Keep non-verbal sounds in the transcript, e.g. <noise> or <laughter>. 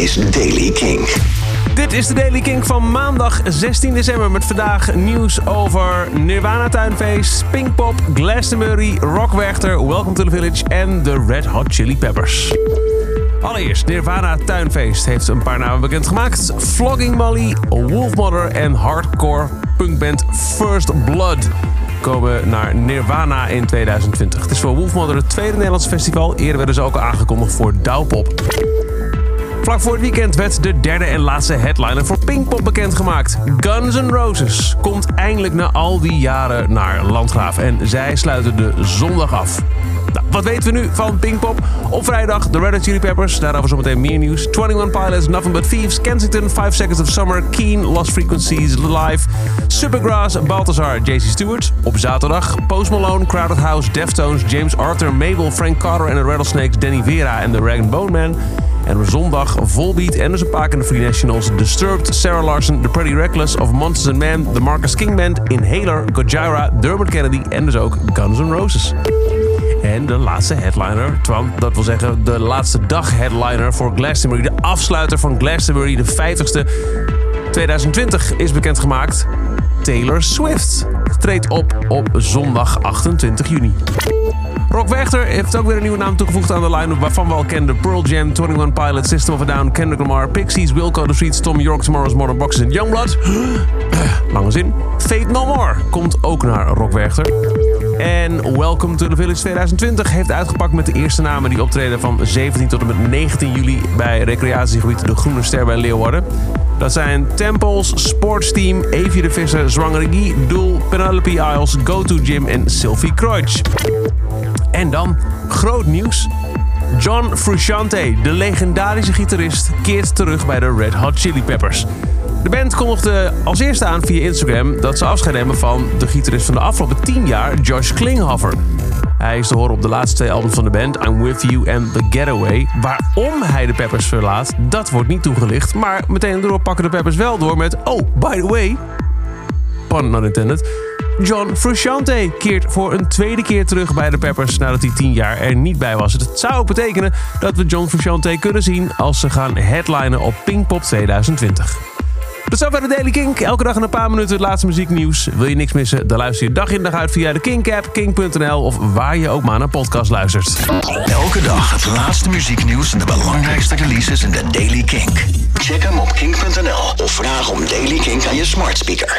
is Daily King. Dit is de Daily King van maandag 16 december met vandaag nieuws over Nirvana Tuinfeest, Pinkpop, Glastonbury, Rockwerchter, Welcome to the Village en de Red Hot Chili Peppers. Allereerst, Nirvana Tuinfeest heeft een paar namen bekendgemaakt. Flogging Molly, Wolfmother en hardcore punkband First Blood komen naar Nirvana in 2020. Het is voor Wolfmother het tweede Nederlands festival. Eerder werden ze ook aangekondigd voor Douwpop. Vlak voor het weekend werd de derde en laatste headliner voor Pinkpop bekendgemaakt. Guns N' Roses komt eindelijk na al die jaren naar Landgraaf en zij sluiten de zondag af. Nou, wat weten we nu van Pinkpop? Op vrijdag de Red Hot Chili Peppers, daarover zometeen meer nieuws. 21 Pilots, Nothing But Thieves, Kensington, 5 Seconds of Summer, Keen, Lost Frequencies, Live, Supergrass, Balthazar, JC Stewart. Op zaterdag Post Malone, Crowded House, Deftones, James Arthur, Mabel, Frank Carter en de Rattlesnakes, Danny Vera en de Rag Bone Man. En op zondag Volbeat en dus een paar de Free Nationals, Disturbed, Sarah Larson, The Pretty Reckless of Monsters and Men, The Marcus King Band, Inhaler, Gojira, Dermot Kennedy en dus ook Guns N' Roses. En de laatste headliner, dat wil zeggen de laatste dag headliner voor Glastonbury. De afsluiter van Glastonbury, de 50ste 2020, is bekendgemaakt. Taylor Swift treedt op op zondag 28 juni. Rock Wechter heeft ook weer een nieuwe naam toegevoegd aan de line-up waarvan we al kenden Pearl Jam, 21 Pilots, System of a Down, Kendrick Lamar, Pixies, Wilco The Streets, Tom York, Tomorrow's Modern Boxes en Youngblood. <clears throat> Lange zin. Fate No More komt ook naar Rock Wechter. En Welcome to the Village 2020 heeft uitgepakt met de eerste namen die optreden van 17 tot en met 19 juli bij recreatiegebied De Groene Ster bij Leeuwarden. Dat zijn Temples, Sportsteam, Evie de Visser, Zwangeregie, Doel, Penelope Isles, Go To Gym en Sylvie Kreutsch. En dan groot nieuws. John Frusciante, de legendarische gitarist, keert terug bij de Red Hot Chili Peppers. De band kondigde als eerste aan via Instagram dat ze afscheid nemen van de gitarist van de afgelopen 10 jaar, Josh Klinghoffer. Hij is te horen op de laatste twee albums van de band, I'm With You en The Getaway. Waarom hij de Peppers verlaat, dat wordt niet toegelicht. Maar meteen erop pakken de Peppers wel door met... Oh, by the way... Pun not intended. John Frusciante keert voor een tweede keer terug bij de Peppers nadat hij tien jaar er niet bij was. Het zou betekenen dat we John Frusciante kunnen zien als ze gaan headlinen op Pinkpop 2020. Tot zover de Daily Kink. Elke dag in een paar minuten het laatste muzieknieuws. Wil je niks missen? Dan luister je dag in dag uit via de Kink-app, kink.nl of waar je ook maar naar podcast luistert. Elke dag het laatste muzieknieuws en de belangrijkste releases in de Daily Kink. Check hem op kink.nl of vraag om Daily Kink aan je smart speaker.